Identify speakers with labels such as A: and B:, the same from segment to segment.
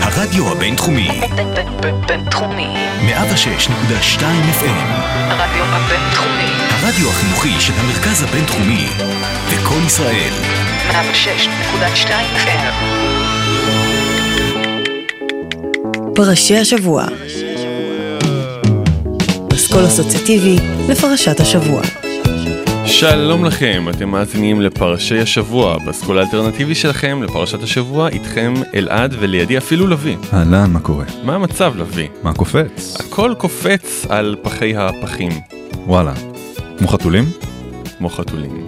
A: הרדיו הבינתחומי,
B: בינתחומי.
A: 106.2 FM,
B: הרדיו הבינתחומי.
A: הרדיו החינוכי של המרכז הבינתחומי, לקום ישראל,
B: 106.2 FM.
C: פרשי השבוע. אסכול אסוציאטיבי לפרשת השבוע.
D: שלום לכם, אתם מאזינים לפרשי השבוע, באסכול האלטרנטיבי שלכם לפרשת השבוע, איתכם אלעד ולידי אפילו לביא.
E: אהלן, מה קורה?
D: מה המצב לביא?
E: מה קופץ?
D: הכל קופץ על פחי הפחים,
E: וואלה. כמו חתולים?
D: כמו חתולים.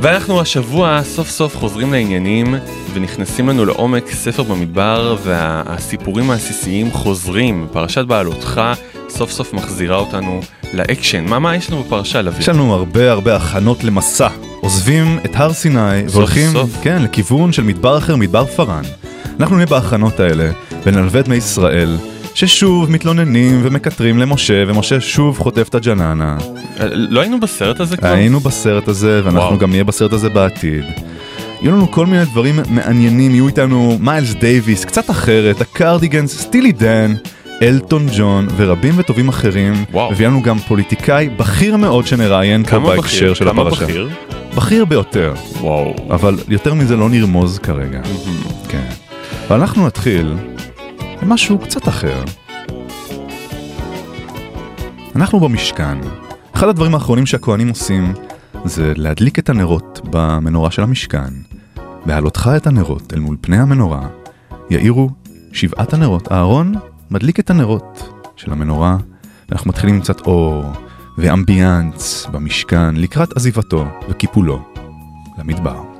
D: ואנחנו השבוע סוף סוף חוזרים לעניינים ונכנסים לנו לעומק ספר במדבר והסיפורים העסיסיים חוזרים. פרשת בעלותך סוף סוף מחזירה אותנו לאקשן. מה מה יש לנו בפרשה לביא?
E: יש לנו הרבה הרבה הכנות למסע. עוזבים את הר סיני והולכים,
D: סוף.
E: כן, לכיוון של מדבר אחר, מדבר פארן. אנחנו נהיה בהכנות האלה ונלווה את בני ישראל, ששוב מתלוננים ומקטרים למשה, ומשה שוב חוטף את הג'ננה.
D: אה, לא היינו בסרט הזה כבר?
E: היינו בסרט הזה, ואנחנו
D: וואו.
E: גם נהיה בסרט הזה בעתיד. יהיו לנו כל מיני דברים מעניינים, יהיו איתנו מיילס דייוויס, קצת אחרת, הקרדיגנס, סטילי דן, אלטון ג'ון ורבים וטובים אחרים.
D: וואו.
E: ויהיה לנו גם פוליטיקאי בכיר מאוד שנראיין פה בהקשר
D: בכיר?
E: של
D: כמה
E: הפרשה.
D: בכיר?
E: בכיר ביותר,
D: וואו.
E: אבל יותר מזה לא נרמוז כרגע. כן. ואנחנו נתחיל במשהו קצת אחר. אנחנו במשכן. אחד הדברים האחרונים שהכוהנים עושים זה להדליק את הנרות במנורה של המשכן. בהעלותך את הנרות אל מול פני המנורה, יאירו שבעת הנרות. אהרון מדליק את הנרות של המנורה, ואנחנו מתחילים עם קצת אור ואמביאנס במשכן לקראת עזיבתו וקיפולו למדבר.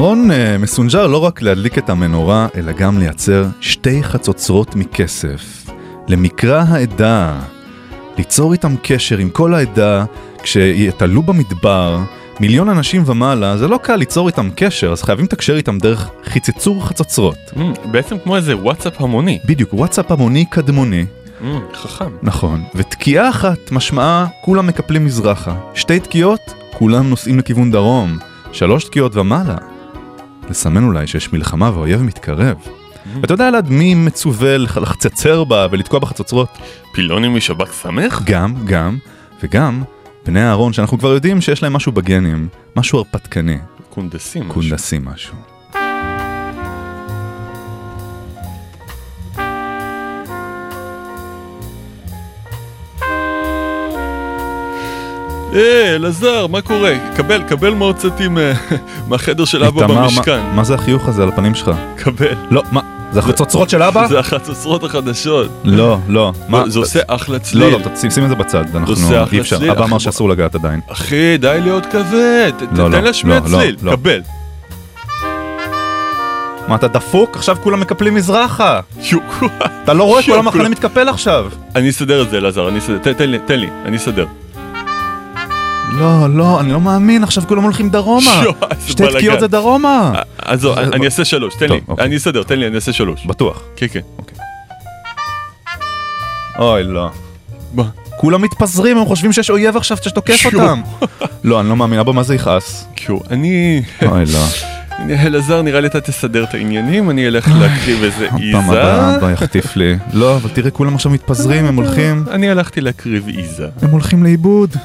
E: אהרון אה, מסונג'ר לא רק להדליק את המנורה, אלא גם לייצר שתי חצוצרות מכסף, למקרא העדה, ליצור איתם קשר עם כל העדה, כשיתעלו במדבר, מיליון אנשים ומעלה, זה לא קל ליצור איתם קשר, אז חייבים לתקשר איתם דרך חיצצור חצוצרות.
D: Mm, בעצם כמו איזה וואטסאפ המוני.
E: בדיוק, וואטסאפ המוני קדמוני.
D: אמ, חכם.
F: נכון, ותקיעה אחת משמעה כולם מקפלים מזרחה. שתי תקיעות, כולם נוסעים לכיוון דרום. שלוש תקיעות ומעלה. לסמן אולי שיש מלחמה והאויב מתקרב. ואתה יודע אלעד מי מצווה לח- לחצצר בה ולתקוע בחצוצרות?
D: פילונים משב"כ סמך?
F: גם, גם, וגם בני אהרון שאנחנו כבר יודעים שיש להם משהו בגנים, משהו הרפתקני,
D: קונדסים. משהו.
F: קונדסים משהו.
D: אה, אלעזר, מה קורה? קבל, קבל הוצאתי מה- מהחדר של אבא במשכן.
F: מה זה החיוך הזה על הפנים שלך?
D: קבל.
F: לא, מה? זה החצוצרות של אבא?
D: זה החצוצרות החדשות.
F: לא, לא.
D: זה עושה אחלה צליל.
F: לא, לא, שים את זה בצד, אנחנו אי אפשר, אבא אמר שאסור לגעת עדיין.
D: אחי, די להיות כבד.
F: לא,
D: תן
F: לא,
D: להשמיע
F: לא, לא,
D: צליל.
F: לא.
D: קבל.
F: מה, אתה דפוק? עכשיו כולם מקפלים מזרחה. אתה לא רואה? כל המחנה מתקפל עכשיו.
D: אני אסדר את זה, אלעזר, אני אסדר. תן לי, תן לי, אני אסדר.
F: לא, לא, אני לא מאמין, עכשיו כולם הולכים דרומה. שתי. תקיעות זה דרומה.
D: אה, עזוב,
F: זה-
D: אני אעשה שלוש, תן לי.
F: אוקיי.
D: אני אסדר, תן לי, אני אעשה שלוש.
F: בטוח.
D: כן, כן.
F: אוי, לא. כולם מתפזרים, הם חושבים שיש אויב עכשיו שתוקף. אותם. לא, אני לא מאמין, אבא, מה זה יכעס?
D: קיו, אני...
F: אוי, לא.
D: אני- אלעזר, נראה לי אתה תסדר את העניינים, אני אלך להקריב איזה
F: פעם הבאה
D: עיזה.
F: אבא יחטיף לי. לא, אבל תראה, כולם עכשיו מתפזרים, הם הולכים,
D: אני הלכתי להקריב עיזה.
F: הם הולכים לאיבוד.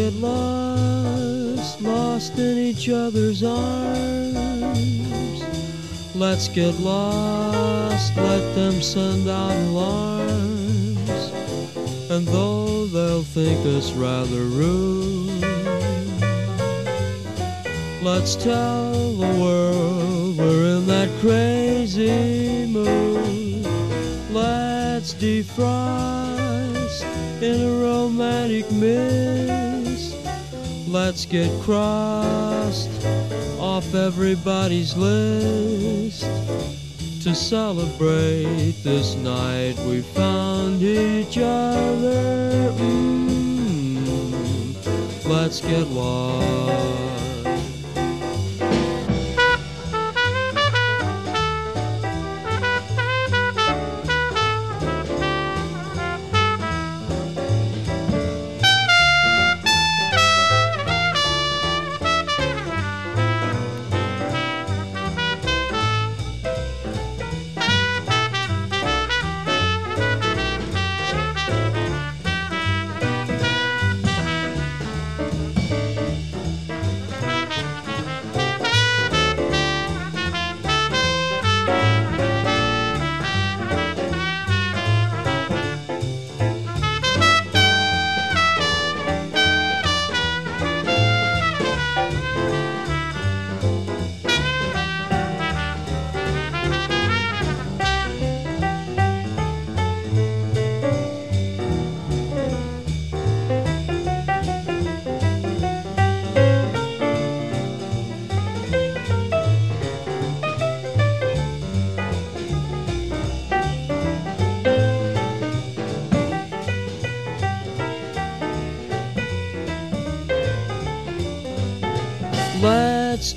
G: Get lost, lost in each other's arms. Let's get lost, let them send out alarms. And though they'll think us rather rude, let's tell the world we're in that crazy mood. Let's defrost in a romantic mist. Let's get crossed off everybody's list to celebrate this night we found each other. Mm, let's get lost.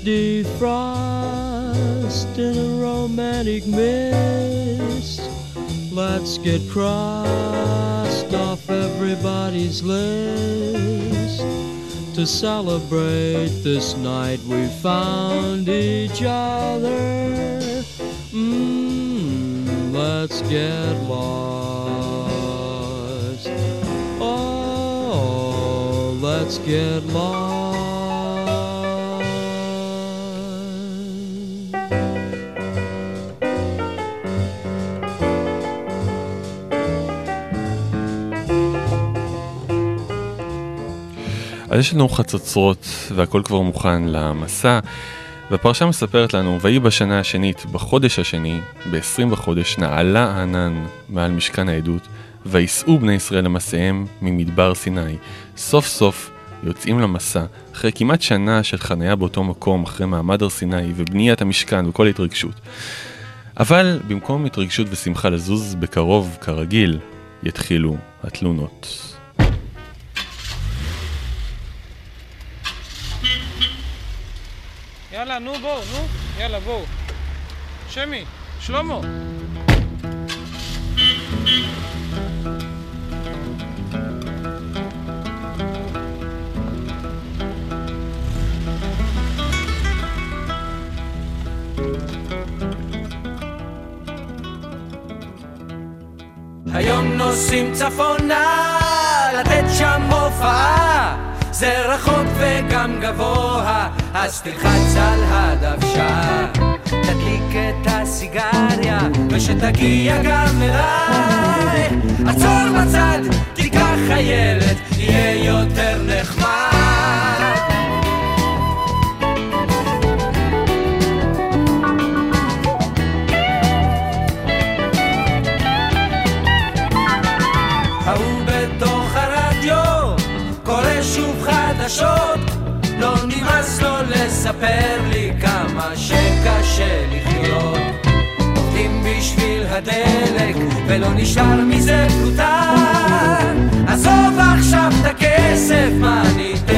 G: Defrost in a romantic mist. Let's get crossed off everybody's list to celebrate this night we found each other. Mm, let's get lost. Oh, let's get lost.
D: אז יש לנו חצוצרות והכל כבר מוכן למסע, והפרשה מספרת לנו, ויהי בשנה השנית, בחודש השני, ב-20 בחודש, נעלה הענן מעל משכן העדות, וייסעו בני ישראל למסעיהם ממדבר סיני. סוף סוף יוצאים למסע, אחרי כמעט שנה של חניה באותו מקום, אחרי מעמד הר סיני ובניית המשכן וכל ההתרגשות. אבל במקום התרגשות ושמחה לזוז בקרוב, כרגיל, יתחילו התלונות.
H: יאללה, נו בואו, נו, יאללה בואו. שמי, שלמה.
I: היום נוסעים צפונה, לתת שם הופעה. זה רחוק וגם גבוה, אז תלחץ על הדוושה. תדליק את הסיגריה, ושתגיע גם אליי. עצור בצד, תיקח חיילת, יהיה יותר נחמד. שקשה לחיות. עובדים בשביל הדלק ולא נשאר מזה פלוטה עזוב עכשיו את הכסף מה ניתן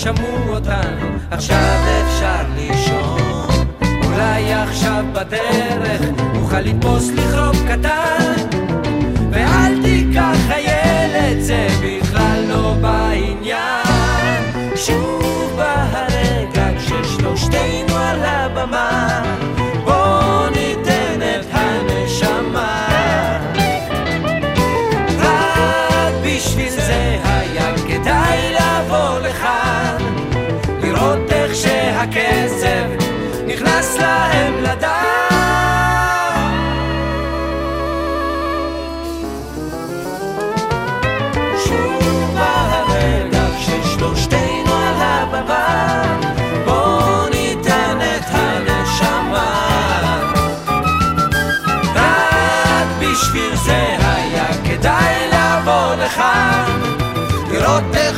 I: שמעו אותנו, עכשיו אפשר לישון. אולי עכשיו בדרך נוכל לתפוס לכרוב קטן. ואל תיקח חיילת, זה בכלל לא בעניין. שוב הרגע כששלושתנו על הבמה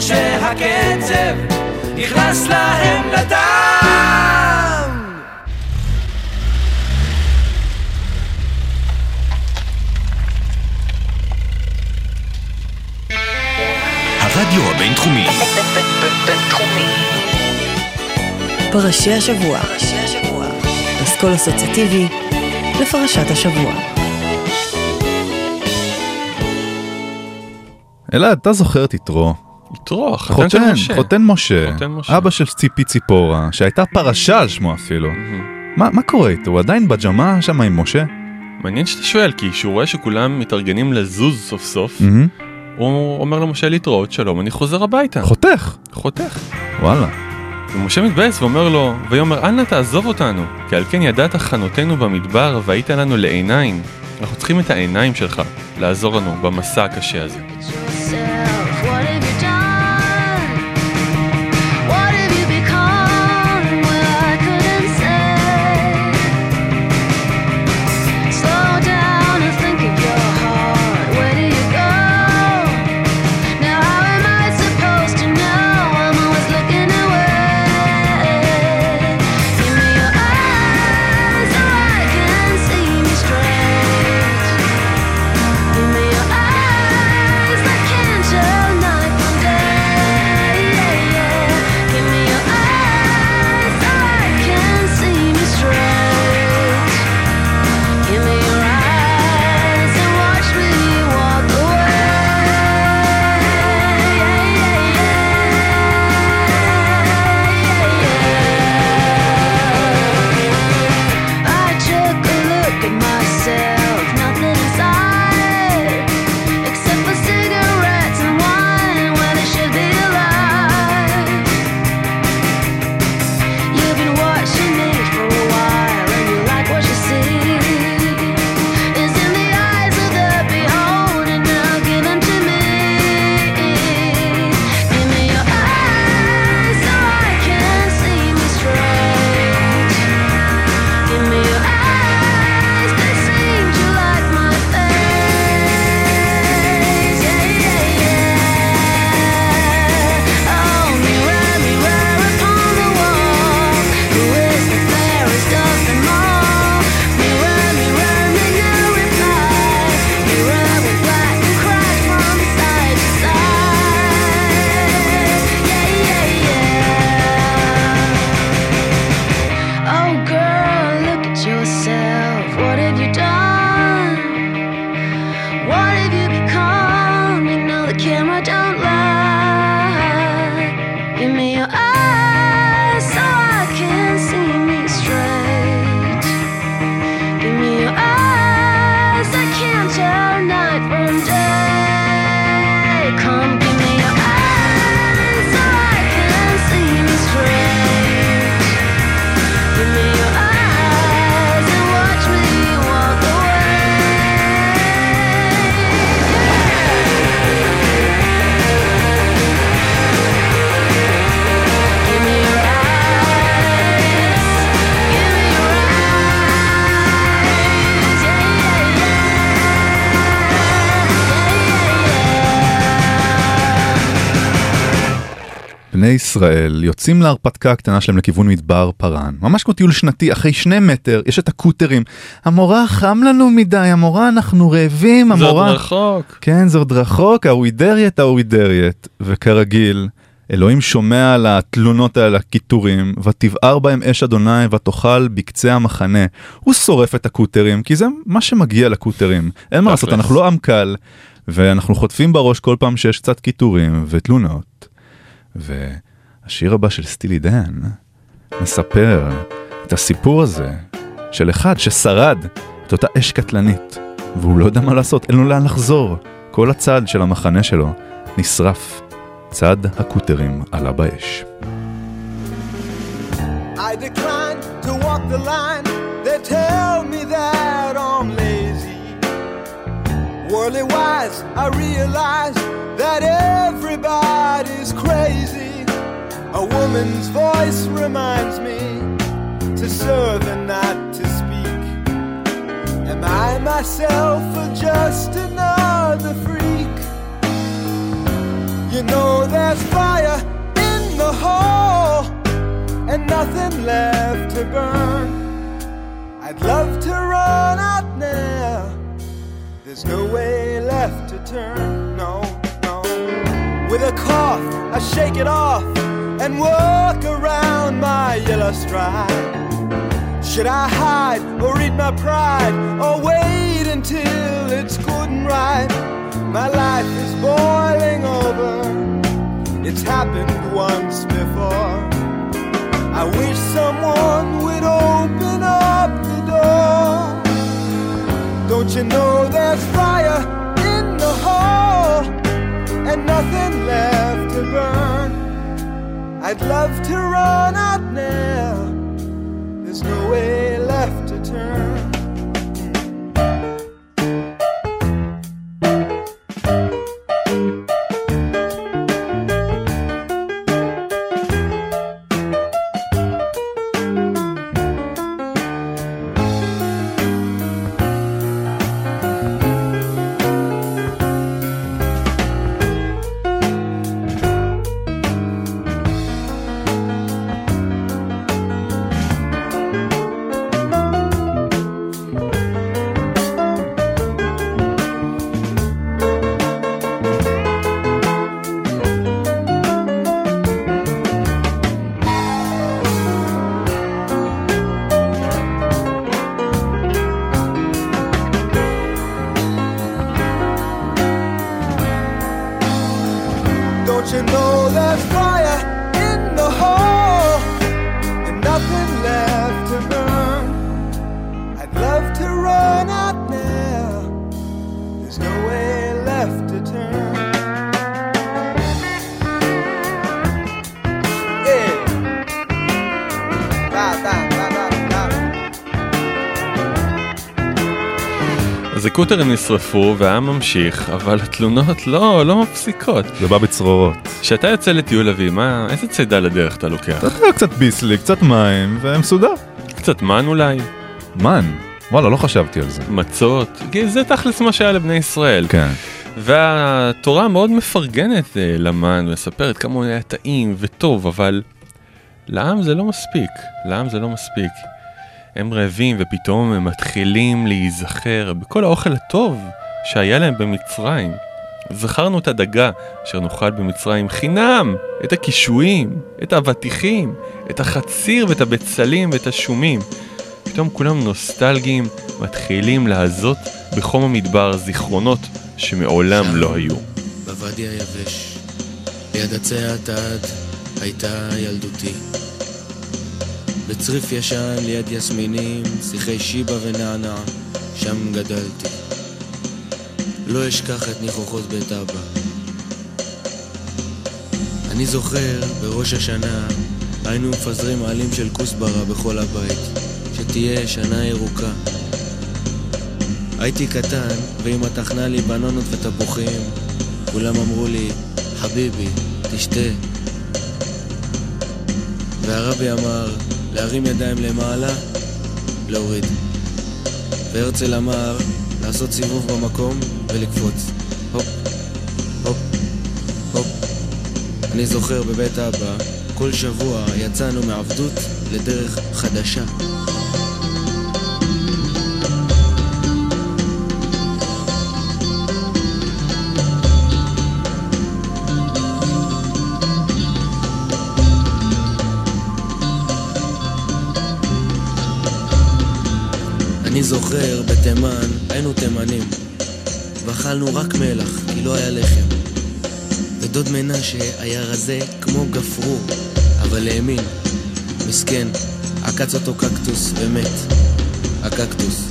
I: שהקצב נכנס להם לדם
A: הרדיו הבינתחומי,
B: בינתחומי.
C: פרשי השבוע. אסכול אסוציאטיבי לפרשת השבוע.
F: אלעד, אתה זוכר את יתרו?
D: של
F: חותן,
D: משה.
F: חותן משה,
D: חותן משה.
F: אבא של ציפי ציפורה, שהייתה פרשה על שמו אפילו. מה מה קורה איתו? הוא עדיין בג'מה שם עם משה?
D: מעניין שאתה שואל, כי כשהוא רואה שכולם מתארגנים לזוז סוף סוף,
F: מהמם.
D: הוא אומר למשה להתראות, שלום, אני חוזר הביתה.
F: חותך,
D: חותך.
F: וואלה.
D: ומשה מתבאס ואומר לו, ויאמר, אנא תעזוב אותנו, כי על כן ידעת חנותנו במדבר, והיית לנו לעיניים. אנחנו צריכים את העיניים שלך, לעזור לנו במסע הקשה הזה.
F: ישראל יוצאים להרפתקה הקטנה שלהם לכיוון מדבר פארן, ממש כמו טיול שנתי, אחרי שני מטר יש את הקוטרים. המורה חם לנו מדי, המורה אנחנו רעבים,
D: זה
F: המורה...
D: עוד רחוק.
F: כן, זה עוד רחוק, האוידריית, האוידריית. וכרגיל, אלוהים שומע על התלונות האלה, הקיטורים, ותבער בהם אש אדוני ותאכל בקצה המחנה. הוא שורף את הקוטרים, כי זה מה שמגיע לקוטרים. אין מה לעשות. אנחנו לא עם קל, ואנחנו חוטפים בראש כל פעם שיש קצת קיטורים ותלונות. והשיר הבא של סטילי דן מספר את הסיפור הזה של אחד ששרד את אותה אש קטלנית, והוא לא יודע מה לעשות, אין לו לאן לחזור. כל הצד של המחנה שלו נשרף. צד הקוטרים עלה באש.
J: I decline to walk the line. They tell me Worldly wise, I realize that everybody's crazy. A woman's voice reminds me to serve and not to speak. Am I myself or just another freak? You know there's fire There's no way left to turn. No, no. With a cough, I shake it off and walk around my yellow stride. Should I hide or eat my pride or wait until it's good and right? My life is boiling over. It's happened once before. I wish someone would open up. Don't you know there's fire in the hole and nothing left to burn? I'd love to run out now. There's no way left to turn.
D: הקוטרים נשרפו והעם ממשיך, אבל התלונות לא, לא מפסיקות.
F: זה בא בצרורות.
D: כשאתה יוצא לטיול אבי, מה, איזה צידה לדרך אתה לוקח?
F: אתה יודע, קצת ביסלי, קצת מים, ומסודר.
D: קצת מן אולי?
F: מן? וואלה, לא חשבתי על זה.
D: מצות? זה תכלס מה שהיה לבני ישראל.
F: כן.
D: והתורה מאוד מפרגנת אה, למן ומספרת כמה הוא היה טעים וטוב, אבל לעם זה לא מספיק, לעם זה לא מספיק. הם רעבים ופתאום הם מתחילים להיזכר בכל האוכל הטוב שהיה להם במצרים. זכרנו את הדגה אשר נאכל במצרים חינם, את הקישואים, את האבטיחים, את החציר ואת הבצלים ואת השומים. פתאום כולם נוסטלגיים, מתחילים להזות בחום המדבר זיכרונות שמעולם לא היו.
K: בוואדי היבש, ליד עצי האטד, הייתה ילדותי. בצריף ישן ליד יסמינים, שיחי שיבה ונענע, שם גדלתי. לא אשכח את ניחוחות בית אבא. אני זוכר, בראש השנה, היינו מפזרים עלים של כוסברה בכל הבית, שתהיה שנה ירוקה. הייתי קטן, ואמא טחנה לי בננות ותפוחים. כולם אמרו לי, חביבי, תשתה. והרבי אמר, להרים ידיים למעלה, להוריד. והרצל אמר, לעשות סיבוב במקום ולקפוץ. הופ, הופ, הופ, אני זוכר בבית אבא, כל שבוע יצאנו מעבדות לדרך חדשה. זוכר בתימן, היינו תימנים, ואכלנו רק מלח, כי לא היה לחם. ודוד מנשה היה רזה כמו גפרור, אבל האמין. מסכן, עקץ אותו קקטוס ומת. הקקטוס.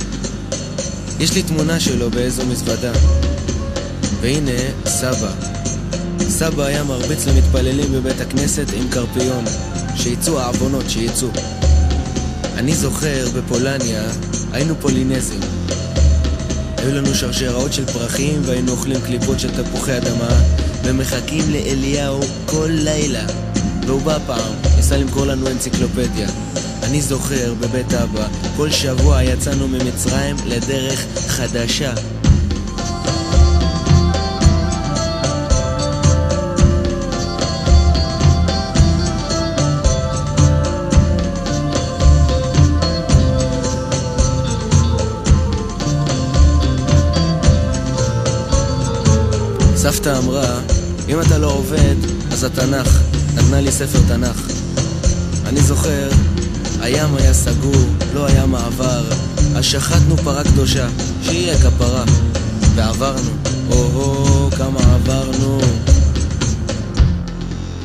K: יש לי תמונה שלו באיזו מזוודה. והנה, סבא. סבא היה מרביץ למתפללים בבית הכנסת עם קרפיון. שיצאו העוונות, שיצאו. אני זוכר, בפולניה, היינו פולינזים. היו לנו שרשראות של פרחים והיינו אוכלים קליפות של תפוחי אדמה ומחכים לאליהו כל לילה. והוא בא פעם, ניסה למכור לנו אנציקלופדיה. אני זוכר, בבית אבא, כל שבוע יצאנו ממצרים לדרך חדשה. סבתא אמרה, אם אתה לא עובד, אז התנ"ך. נתנה לי ספר תנ"ך. אני זוכר, הים היה סגור, לא היה מעבר, אז שחטנו פרה קדושה, שהיא הכפרה. ועברנו, או-הו, כמה עברנו.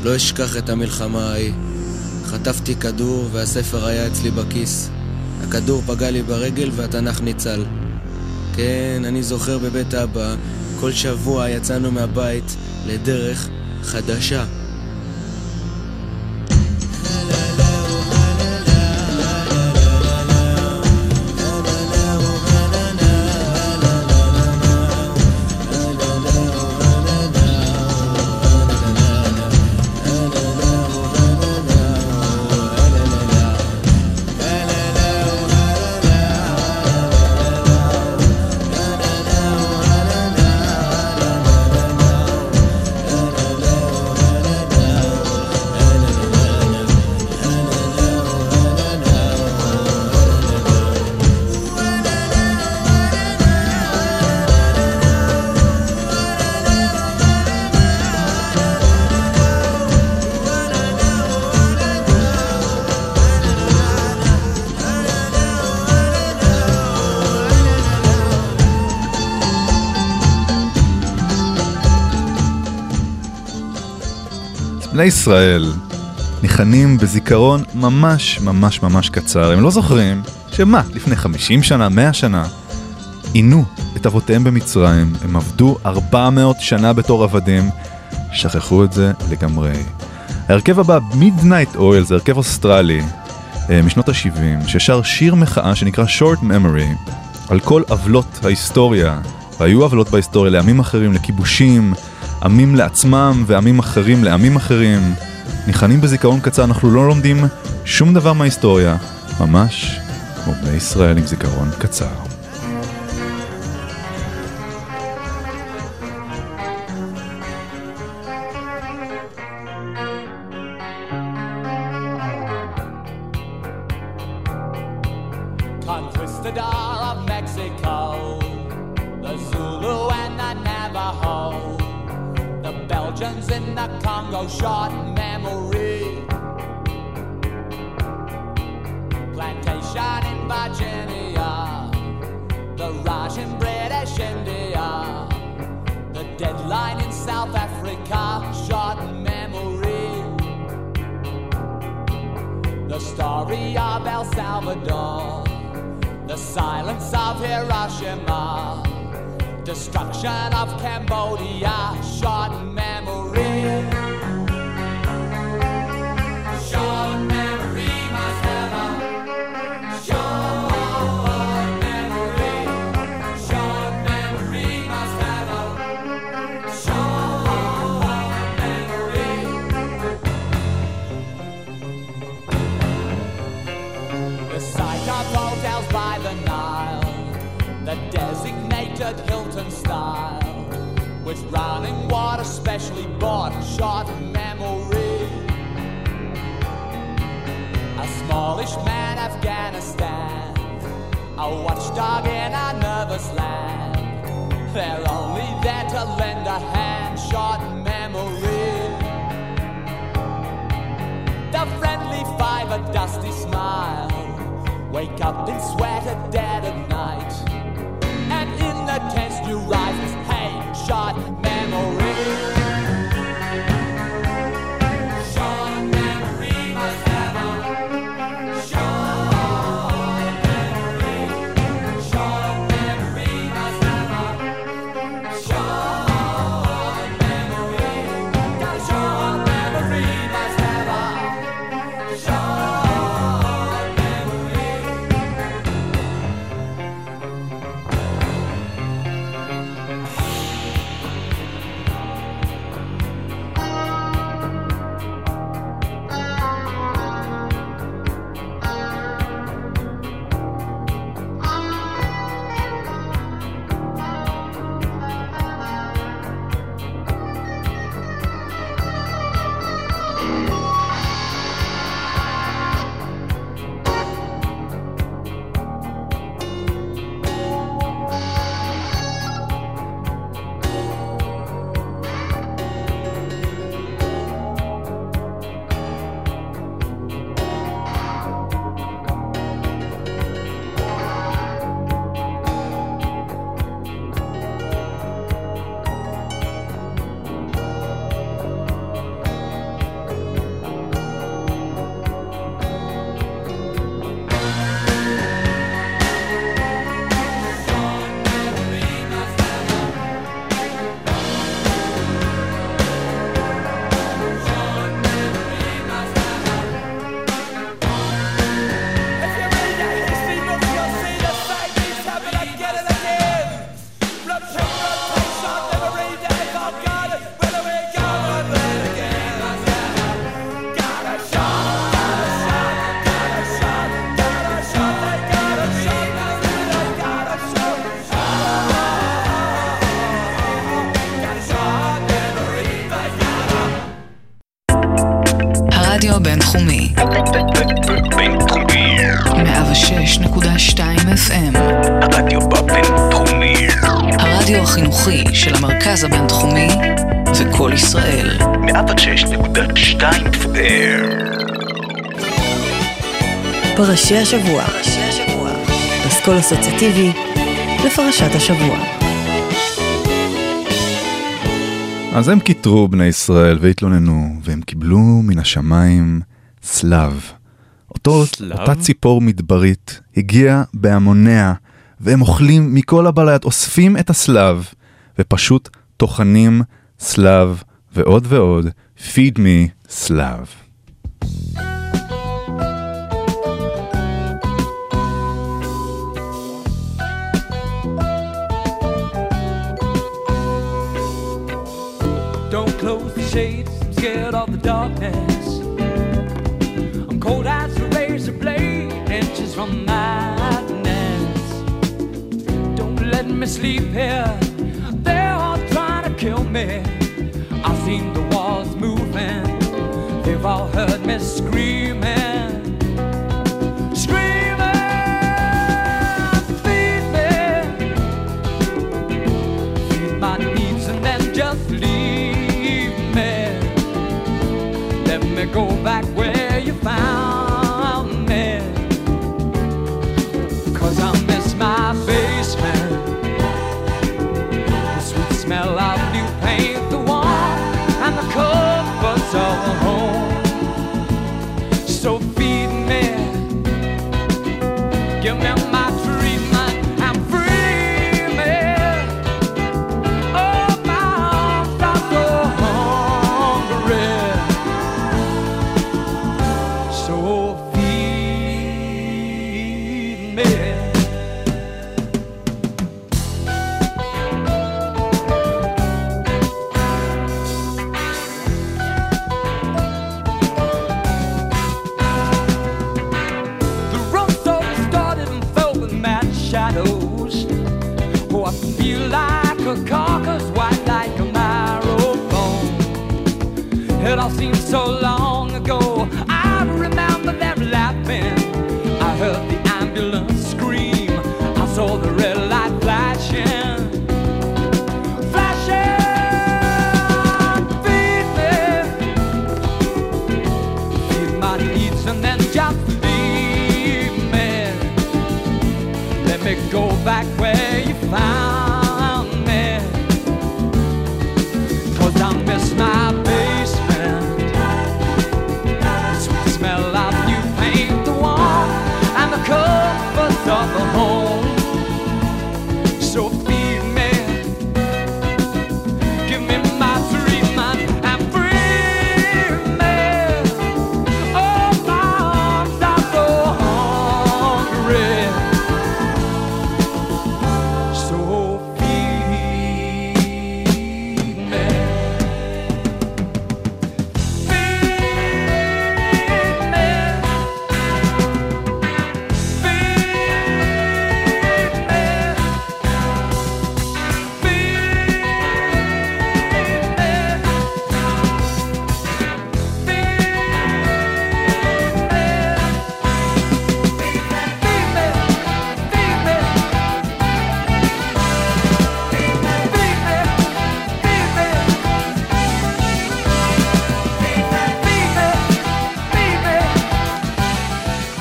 K: לא אשכח את המלחמה ההיא. חטפתי כדור והספר היה אצלי בכיס. הכדור פגע לי ברגל והתנ"ך ניצל. כן, אני זוכר בבית אבא, כל שבוע יצאנו מהבית לדרך חדשה.
F: ישראל ניחנים בזיכרון ממש ממש ממש קצר. הם לא זוכרים שמה, לפני 50 שנה, 100 שנה, עינו את אבותיהם במצרים, הם עבדו 400 שנה בתור עבדים, שכחו את זה לגמרי. ההרכב הבא, Midnight Oil, זה הרכב אוסטרלי אה, משנות ה-70, ששר שיר מחאה שנקרא Short Memory, על כל עוולות ההיסטוריה, והיו עוולות בהיסטוריה לעמים אחרים, לכיבושים, עמים לעצמם ועמים אחרים לעמים אחרים. ניחנים בזיכרון קצר, אנחנו לא לומדים שום דבר מההיסטוריה, ממש כמו בני ישראל עם זיכרון קצר.
L: Conquistador of Mexico, Belgians in the Congo, short memory. Plantation in Virginia, the Raj in British India, the deadline in South Africa, short memory. The story of El Salvador, the silence of Hiroshima, destruction of Cambodia, short Running water, specially bought, short memory. A smallish man, Afghanistan. A watchdog in nervous land. They're only there to lend a hand, short memory. The friendly five, a dusty smile. Wake up and sweat at dead of night. And in the tents, new rises
M: shot. הבינתחומי.
A: בינתחומי.
M: 106.2 FM.
A: הרדיו הבינתחומי.
M: הרדיו החינוכי של המרכז הבינתחומי זה קול ישראל.
A: 106.2 FM.
C: פרשי השבוע. אסכול אסוציאטיבי לפרשת השבוע.
F: אז הם קיטרו בני ישראל והתלוננו, והם קיבלו מן השמיים סלב. אותו,
D: סלב?
F: אותה ציפור מדברית הגיעה בהמוניה, והם אוכלים מכל הבלט, אוספים את הסלב, ופשוט טוחנים סלב ועוד ועוד, feed me סלב.
N: Scared of the darkness. I'm cold as a razor blade, inches from madness. Don't let me sleep here, they're all trying to kill me. I've seen the walls moving, they've all heard me screaming. Screaming,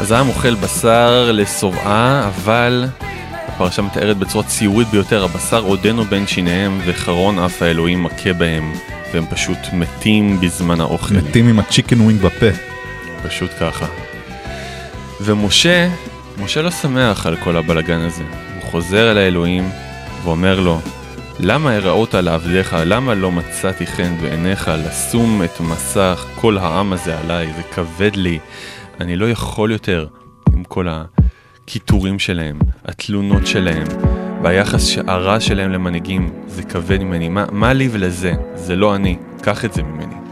O: אז העם אוכל בשר לשובעה, אבל הפרשה מתארת בצורה ציורית ביותר, הבשר עודנו בין שיניהם וחרון אף האלוהים מכה בהם, והם פשוט מתים בזמן האוכל.
F: מתים עם ה chicken wing בפה.
O: פשוט ככה. ומשה, משה לא שמח על כל הבלגן הזה. הוא חוזר אל האלוהים ואומר לו, למה הראות לעבדיך, למה לא מצאתי חן בעיניך לשום את מסך כל העם הזה עליי, זה כבד לי, אני לא יכול יותר עם כל הקיטורים שלהם, התלונות שלהם, והיחס הרע שלהם למנהיגים, זה כבד ממני, מה, מה לי ולזה? זה לא אני, קח את זה ממני.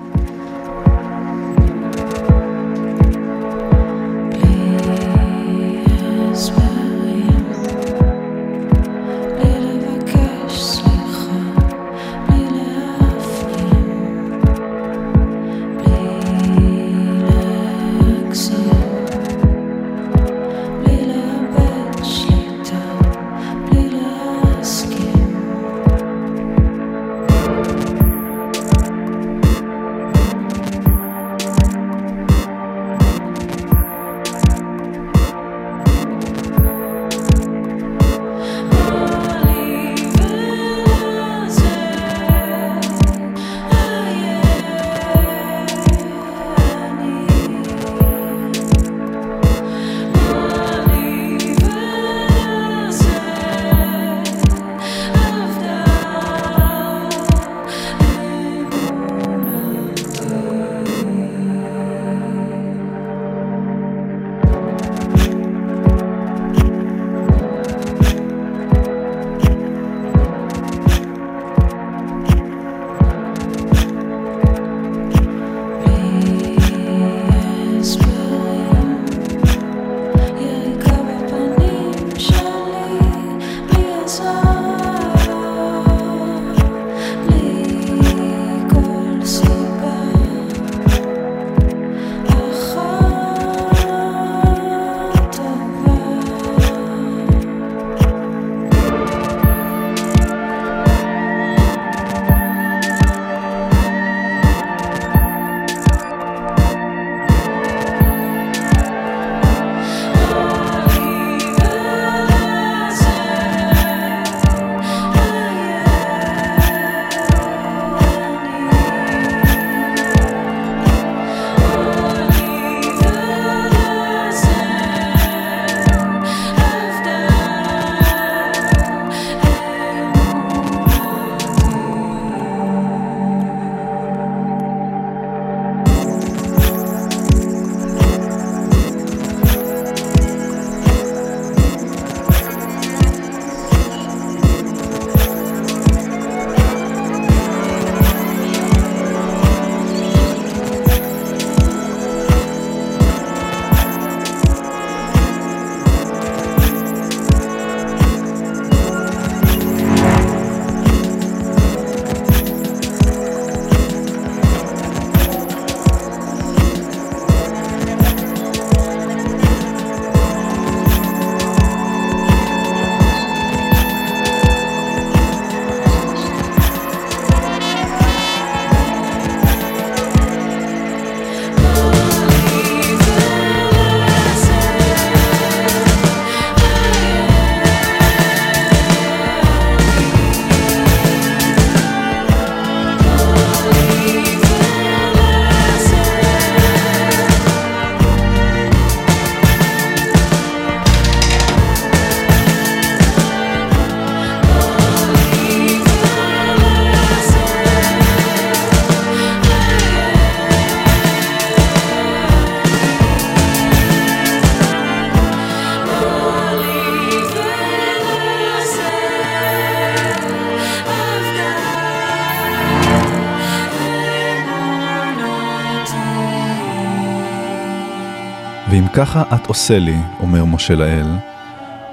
F: ככה את עושה לי, אומר משה לאל,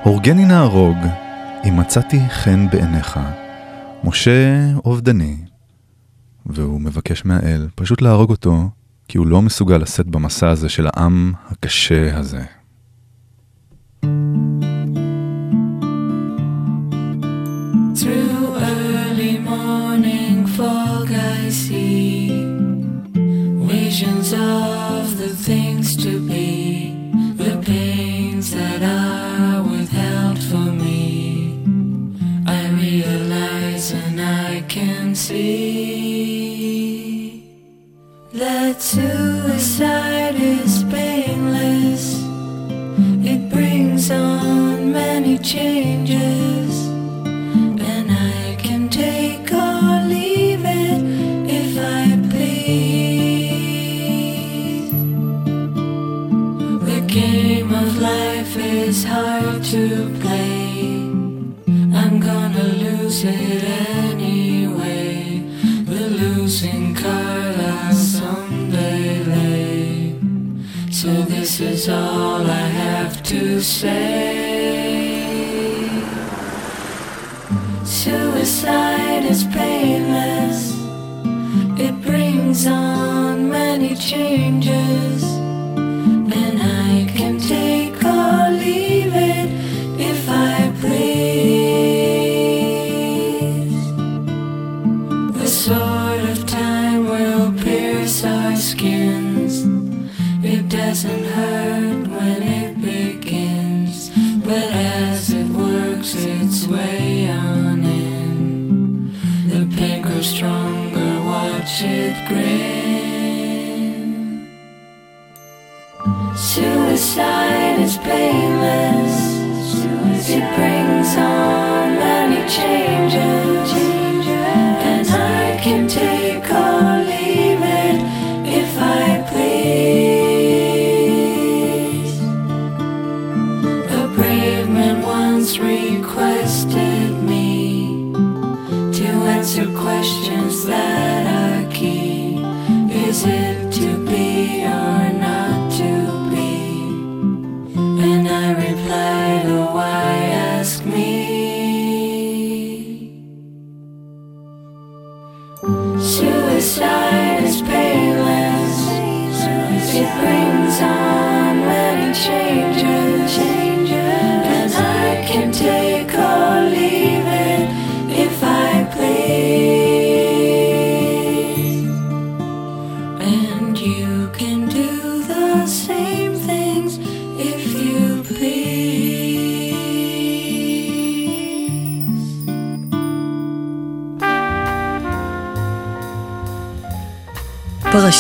F: הורגני נהרוג, אם מצאתי חן בעיניך. משה אובדני, והוא מבקש מהאל פשוט להרוג אותו, כי הוא לא מסוגל לשאת במסע הזה של העם הקשה הזה.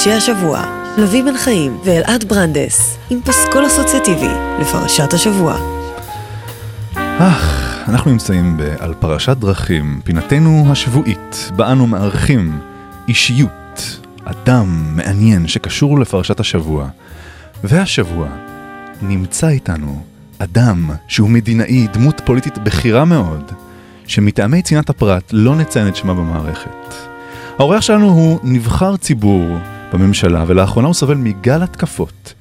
C: פרשי השבוע, לביא בן חיים ואלעד ברנדס, עם פסקול אסוציאטיבי לפרשת השבוע.
F: אך, אנחנו נמצאים על פרשת דרכים, פינתנו השבועית, בה אנו מארחים אישיות, אדם מעניין שקשור לפרשת השבוע. והשבוע נמצא איתנו אדם שהוא מדינאי, דמות פוליטית בכירה מאוד, שמטעמי צנעת הפרט לא נציין את שמה במערכת. האורח שלנו הוא נבחר ציבור בממשלה, ולאחרונה הוא סובל מגל התקפות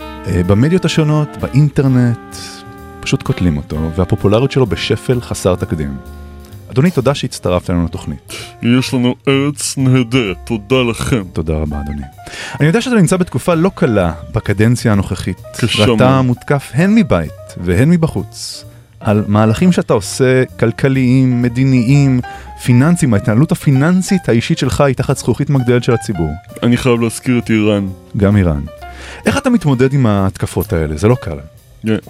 F: אה, במדיות השונות, באינטרנט, פשוט קוטלים אותו, והפופולריות שלו בשפל חסר תקדים. אדוני, תודה שהצטרפת אלינו לתוכנית.
D: יש לנו ארץ נהדרת, תודה לכם.
F: תודה רבה, אדוני. אני יודע שאתה נמצא בתקופה לא קלה בקדנציה הנוכחית.
D: קשה
F: ואתה
D: מאוד.
F: מותקף הן מבית והן מבחוץ, על מהלכים שאתה עושה, כלכליים, מדיניים, פיננסיים, ההתנהלות הפיננסית האישית שלך היא תחת זכוכית מגדלת של הציבור.
D: אני חייב להזכיר את איראן.
F: גם איראן. איך אתה מתמודד עם ההתקפות האלה? זה לא קל.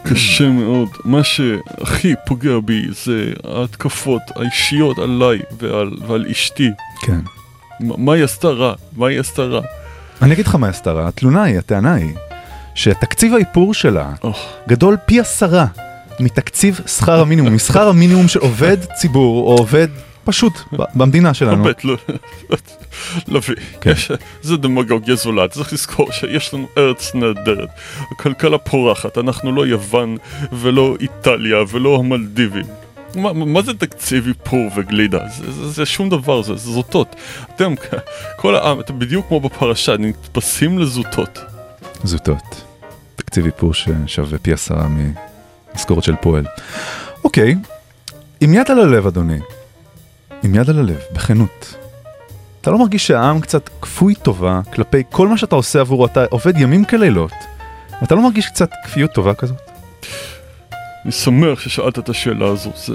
D: קשה מאוד. מה שהכי פוגע בי זה ההתקפות האישיות עליי ועל, ועל אשתי.
F: כן.
D: מה היא עשתה רע? מה היא עשתה רע?
F: אני אגיד לך מה היא עשתה רע, התלונה היא, הטענה היא, שתקציב האיפור שלה גדול פי עשרה מתקציב שכר המינימום, משכר המינימום של עובד ציבור או עובד פשוט במדינה שלנו.
D: באמת, לא... לביא,
F: כן.
D: זה דמגוגיה זולה, צריך לזכור שיש לנו ארץ נהדרת, הכלכלה פורחת, אנחנו לא יוון ולא איטליה ולא המלדיבים. מה, מה זה תקציב איפור וגלידה? זה, זה, זה שום דבר, זה, זה זוטות. אתם, כל העם, אתם בדיוק כמו בפרשה, נתפסים לזוטות.
F: זוטות. תקציב איפור ששווה פי עשרה ממשכורת של פועל. אוקיי, עם יד על הלב, אדוני, עם יד על הלב, בכנות. אתה לא מרגיש שהעם קצת כפוי טובה כלפי כל מה שאתה עושה עבורו, אתה עובד ימים כלילות, ואתה לא מרגיש קצת כפיות טובה כזאת?
D: אני שמח ששאלת את השאלה הזו. זה,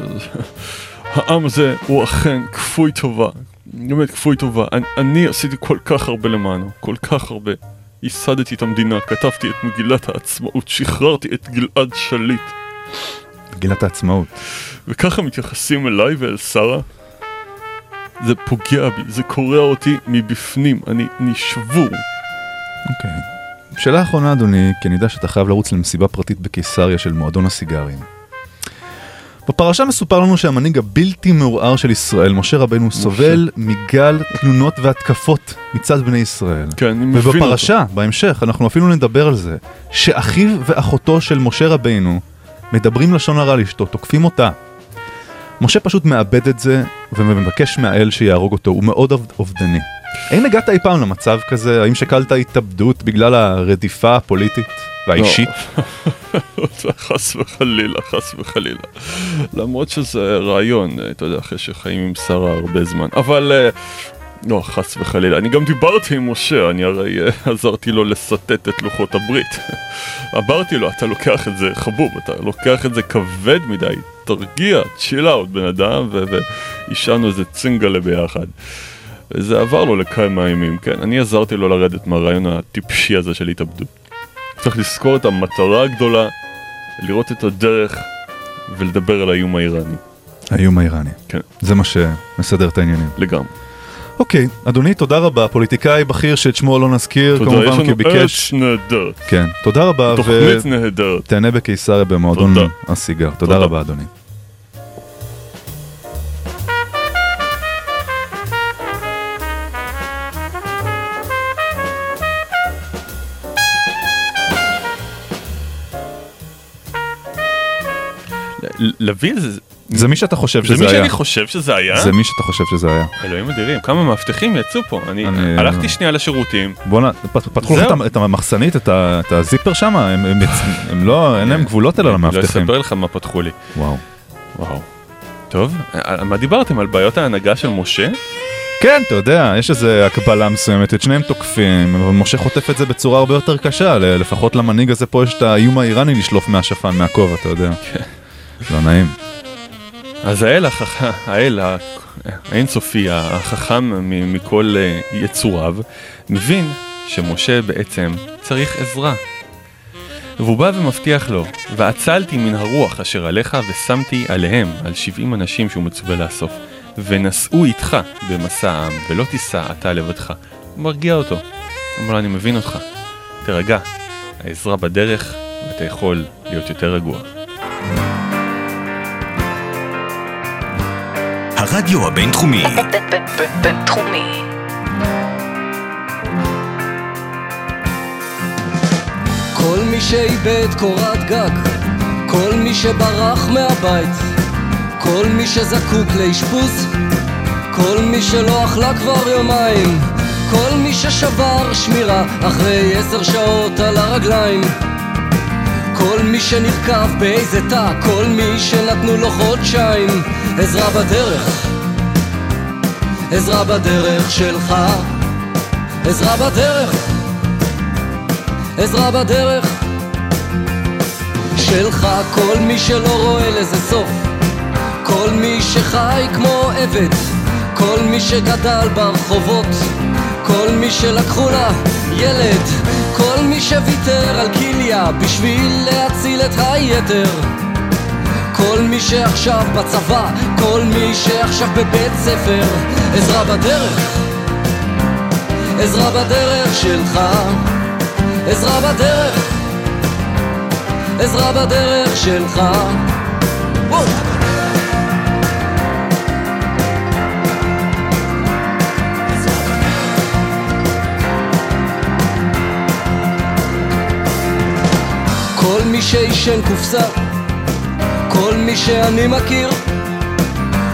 D: העם הזה הוא אכן כפוי טובה. באמת כפוי טובה. אני, אני עשיתי כל כך הרבה למענו, כל כך הרבה. ייסדתי את המדינה, כתבתי את מגילת העצמאות, שחררתי את גלעד שליט.
F: מגילת העצמאות.
D: וככה מתייחסים אליי ואל שרה? זה פוגע בי, זה קורע אותי מבפנים, אני, אני שבור.
F: אוקיי. שאלה אחרונה אדוני, כי אני יודע שאתה חייב לרוץ למסיבה פרטית בקיסריה של מועדון הסיגרים. בפרשה מסופר לנו שהמנהיג הבלתי מעורער של ישראל, משה רבנו, סובל מגל תלונות והתקפות מצד בני ישראל.
D: כן, אני מבין אותו.
F: ובפרשה, בהמשך, אנחנו אפילו נדבר על זה, שאחיו ואחותו של משה רבנו מדברים לשון הרע לאשתו, תוקפים אותה. משה פשוט מאבד את זה ומבקש מהאל שיהרוג אותו, הוא מאוד אוב- אובדני. האם הגעת אי פעם למצב כזה? האם שקלת התאבדות בגלל הרדיפה הפוליטית והאישית?
D: לא, חס וחלילה, חס וחלילה. למרות שזה רעיון, אה, אתה יודע, אחרי שחיים עם שרה הרבה זמן. אבל... לא, חס וחלילה. אני גם דיברתי עם משה, אני הרי אה, עזרתי לו לסטט את לוחות הברית. אמרתי לו, אתה לוקח את זה חבוב, אתה לוקח את זה כבד מדי, תרגיע, צ'יל אאוט בן אדם, ואישנו איזה צינגלה ביחד. וזה עבר לו לכמה ימים, כן, אני עזרתי לו לרדת מהרעיון הטיפשי הזה של התאבדות. צריך לזכור את המטרה הגדולה, לראות את הדרך ולדבר על האיום האיראני.
F: האיום האיראני.
D: כן.
F: זה מה שמסדר את העניינים.
D: לגמרי.
F: אוקיי, אדוני, תודה רבה. פוליטיקאי בכיר שאת שמו לא נזכיר,
D: תודה, יש
F: כמובן
D: לנו
F: כי ביקש...
D: ארץ נהדרת.
F: כן, תודה רבה.
D: תוכנית נהדרת.
F: תהנה בקיסריה במועדון
D: תודה.
F: הסיגר. תודה
D: תודה.
F: רבה, אדוני.
D: ל- לביא זה...
F: זה מי שאתה חושב
D: זה
F: שזה
D: מי
F: היה.
D: שאני חושב שזה היה?
F: זה מי שאתה חושב שזה היה.
D: אלוהים אדירים, כמה מאבטחים יצאו פה. אני הלכתי שנייה לשירותים.
F: בואנה, פתחו לך. את המחסנית, את הזיפר שם, הם- לא, אין להם גבולות אלה
D: לא
F: למאבטחים.
D: אספר לך מה פתחו לי.
F: וואו.
D: וואו. טוב, על מה דיברתם? על בעיות ההנהגה של משה?
F: כן, אתה יודע, יש איזו הקבלה מסוימת, את שניהם תוקפים, אבל משה חוטף את זה בצורה הרבה יותר קשה, לפחות למנהיג הזה פה יש את האיום האיראני לשלוף מהשפן, מהכובע, אתה יודע. לא נעים.
D: אז האל, החכ... האל האינסופי, החכם מכל אה, יצוריו, מבין שמשה בעצם צריך עזרה. והוא בא ומבטיח לו, ועצלתי מן הרוח אשר עליך ושמתי עליהם, על שבעים אנשים שהוא מצווה לאסוף, ונשאו איתך במסע העם, ולא תישא אתה לבדך. הוא מרגיע אותו. אומר לו, אני מבין אותך, תירגע, העזרה בדרך, ואתה יכול להיות יותר רגוע.
A: הרדיו הבינתחומי,
B: בינתחומי.
P: כל מי שאיבד קורת גג, כל מי שברח מהבית, כל מי שזקוק לאשפוז, כל מי שלא אכלה כבר יומיים, כל מי ששבר שמירה אחרי עשר שעות על הרגליים, כל מי שנרקב באיזה תא, כל מי שנתנו לו חודשיים, עזרה בדרך, עזרה בדרך שלך, עזרה בדרך. עזרה בדרך שלך כל מי שלא רואה לזה סוף כל מי שחי כמו עבד כל מי שגדל ברחובות כל מי שלקחו לה ילד כל מי שוויתר על כליה בשביל להציל את היתר כל מי שעכשיו בצבא כל מי שעכשיו בבית ספר עזרה בדרך עזרה בדרך שלך עזרה בדרך, עזרה בדרך שלך. מי שעישן קופסה, כל מי שאני מכיר,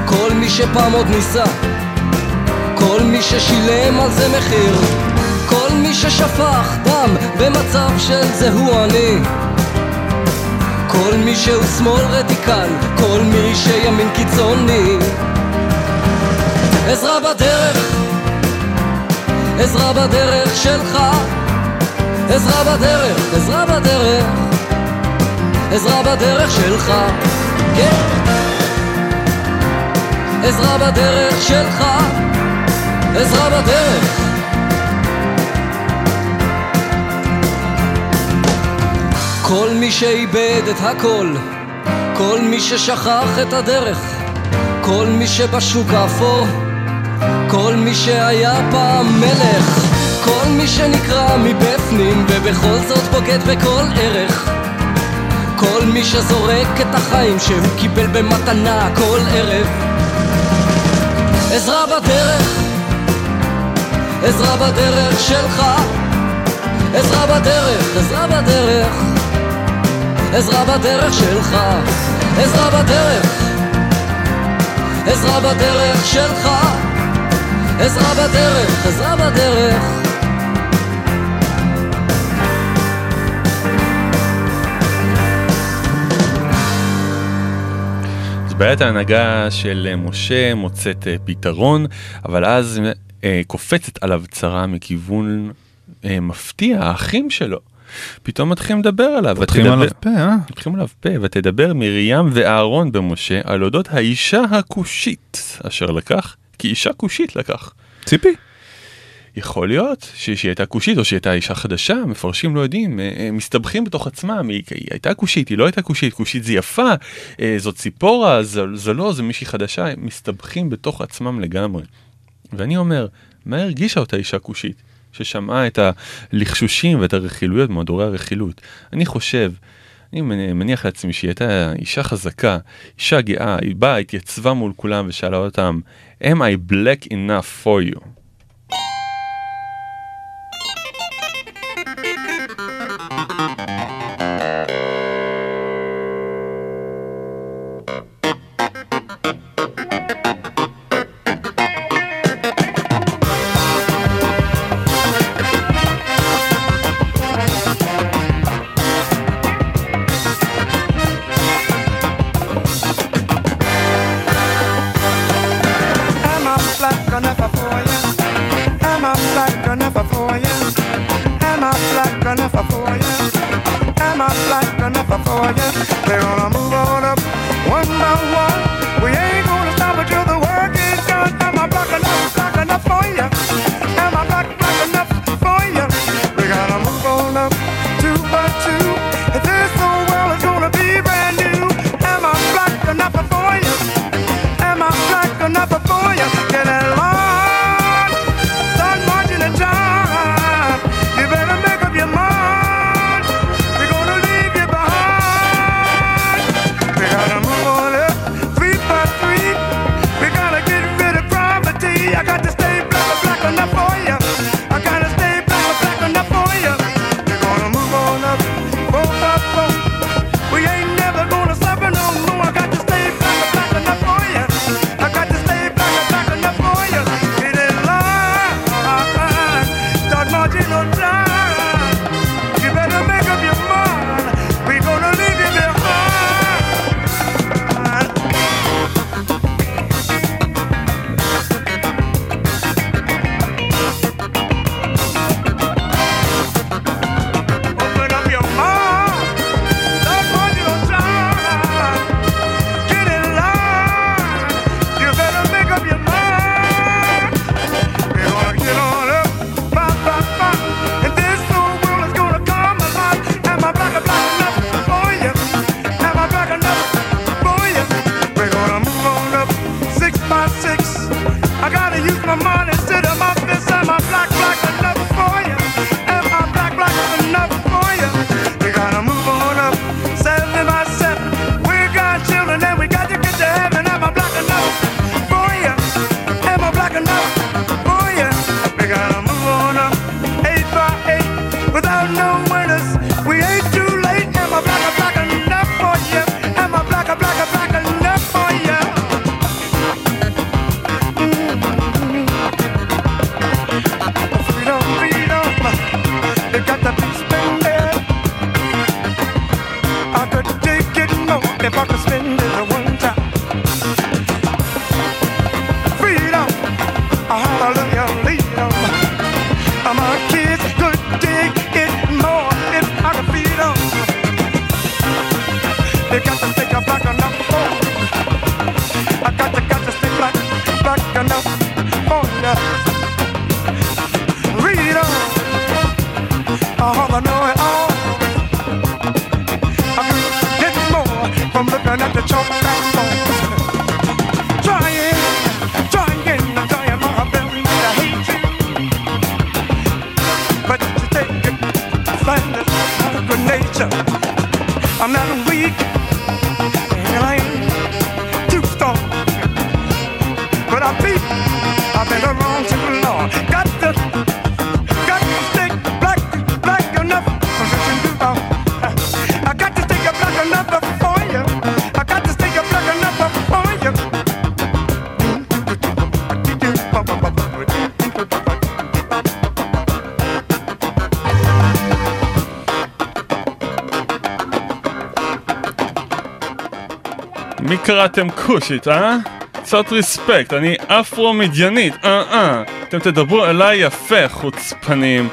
P: כל מי שפעם עוד ניסה, כל מי ששילם על זה מחיר. כל מי ששפך דם במצב של זה הוא אני כל מי שהוא שמאל רדיקל, כל מי שימין קיצוני עזרה בדרך, עזרה בדרך שלך עזרה בדרך, עזרה בדרך עזרה בדרך שלך, כן. עזרה בדרך שלך, עזרה בדרך. כל מי שאיבד את הכל, כל מי ששכח את הדרך, כל מי שבשוק האפור, כל מי שהיה פעם מלך, כל מי שנקרע מבפנים ובכל זאת בוגד בכל ערך. כל מי שזורק את החיים שהוא קיבל במתנה כל ערב. עזרה בדרך, עזרה בדרך שלך. עזרה בדרך, עזרה בדרך עזרה בדרך שלך. עזרה בדרך עזרה בדרך שלך. עזרה בדרך, עזרה בדרך.
Q: בעיית ההנהגה של אה, משה מוצאת אה, פתרון, אבל אז אה, קופצת עליו צרה מכיוון מפתיע, האחים שלו. פתאום מתחילים לדבר עליו. מתחילים
F: עליו פה, אה?
Q: מתחילים עליו פה, ותדבר מרים ואהרון במשה על אודות האישה הכושית, אשר לקח, כי אישה כושית לקח.
F: ציפי?
Q: יכול להיות שהיא הייתה כושית או שהיא הייתה אישה חדשה, מפרשים לא יודעים, אה, אה, מסתבכים בתוך עצמם, היא, היא הייתה כושית, היא לא הייתה כושית, כושית זה יפה, אה, זאת ציפורה, זה, זה לא, זה מישהי חדשה, הם מסתבכים בתוך עצמם לגמרי. ואני אומר, מה הרגישה אותה אישה כושית, ששמעה את הלחשושים ואת הרכילויות, מהדורי הרכילות? אני חושב, אני מניח לעצמי שהיא הייתה אישה חזקה, אישה גאה, היא באה, התייצבה מול כולם ושאלה אותם, am I black enough for you?
D: מי קראתם כושית, אה? קצת ריספקט, אני אפרו-מדיינית, אה אה. אתם תדברו אליי יפה, חוצפנים.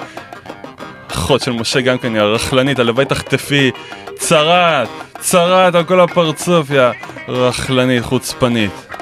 D: אחות של משה גם כן, יא רכלנית, הלוואי תחטפי. צרת, צרת על כל הפרצוף, יא רכלנית, חוצפנית.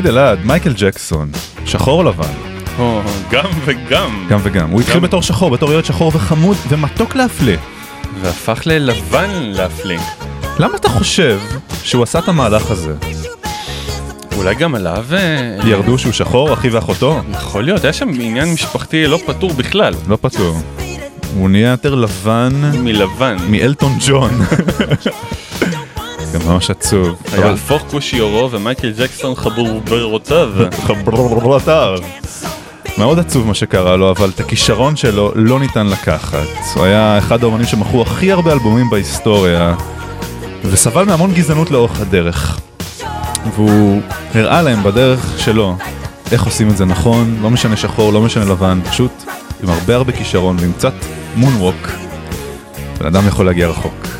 F: תגיד אלעד, מייקל ג'קסון, שחור לבן?
D: גם וגם.
F: גם וגם. הוא התחיל בתור שחור, בתור ילד שחור וחמוד ומתוק להפליא.
D: והפך ללבן להפליא.
F: למה אתה חושב שהוא עשה את המהלך הזה?
D: אולי גם עליו... אה,
F: ירדו שהוא שחור, אחי ואחותו?
D: יכול להיות, היה שם עניין משפחתי לא פתור בכלל.
F: לא פתור. הוא נהיה יותר לבן...
D: מלבן.
F: מאלטון ג'ון. גם ממש עצוב.
D: היה אלפוך כושי אורו ומייקל ג'קסון חברותיו.
F: חברותיו. מאוד עצוב מה שקרה לו, אבל את הכישרון שלו לא ניתן לקחת. הוא היה אחד האומנים שמכרו הכי הרבה אלבומים בהיסטוריה, וסבל מהמון גזענות לאורך הדרך. והוא הראה להם בדרך שלו איך עושים את זה נכון, לא משנה שחור, לא משנה לבן, פשוט עם הרבה הרבה כישרון ועם קצת מונווק, בן אדם יכול להגיע רחוק.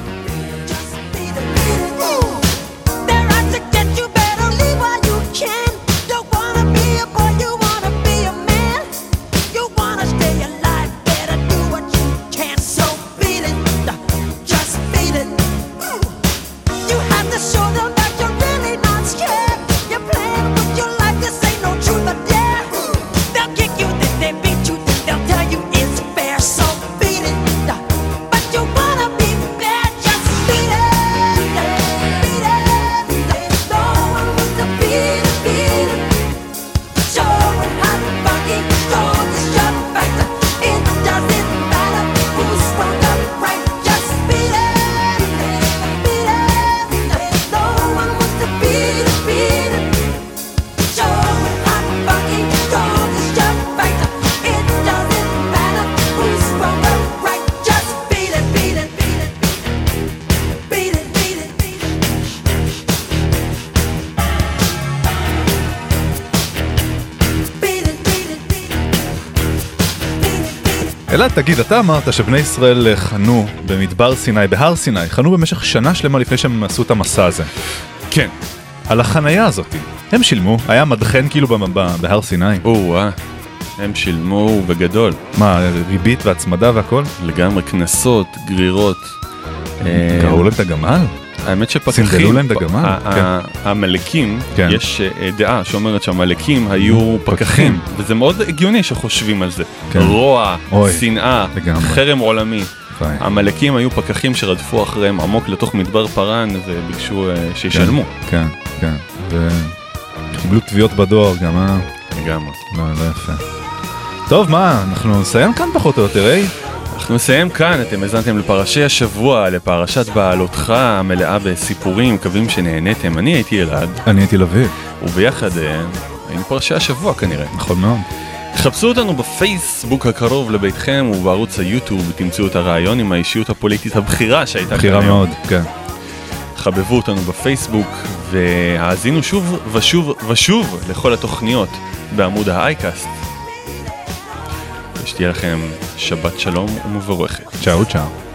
F: אלעד, תגיד, אתה אמרת שבני ישראל חנו במדבר סיני, בהר סיני, חנו במשך שנה שלמה לפני שהם עשו את המסע הזה.
D: כן.
F: על החנייה הזאת. הם שילמו? היה מדחן כאילו בהר סיני?
D: או-אה, הם שילמו בגדול.
F: מה, ריבית והצמדה והכל?
D: לגמרי, קנסות, גרירות. אה,
F: קראו להם את הגמל?
D: האמת שפקחים,
F: סנדלו להם את הגמל? כן. כן.
D: יש אה, דעה שאומרת שהעמלקים היו פקחים, וזה מאוד הגיוני שחושבים על זה.
F: כן.
D: רוע, שנאה. חרם עולמי. העמלקים היו פקחים שרדפו אחריהם עמוק לתוך מדבר פארן וביקשו אה, שישלמו.
F: כן, כן. וקיבלו תביעות בדואר גם, אה?
D: לגמרי.
F: לא, לא יפה. טוב, מה, אנחנו נסיים כאן פחות או יותר, אה?
D: אנחנו נסיים כאן, אתם האזנתם לפרשי השבוע, לפרשת בעלותך המלאה בסיפורים, מקווים שנהניתם. אני הייתי אלעד.
F: אני הייתי לביא.
D: וביחד אה, היינו פרשי השבוע כנראה.
F: נכון מאוד.
D: חפשו אותנו בפייסבוק הקרוב לביתכם ובערוץ היוטיוב תמצאו את הרעיון עם האישיות הפוליטית הבכירה שהייתה
F: בחירה
D: היום.
F: מאוד, כן.
D: חבבו אותנו בפייסבוק והאזינו שוב ושוב ושוב לכל התוכניות בעמוד האייקאסט. ושתהיה לכם שבת שלום ומבורכת.
F: צ'או צ'או.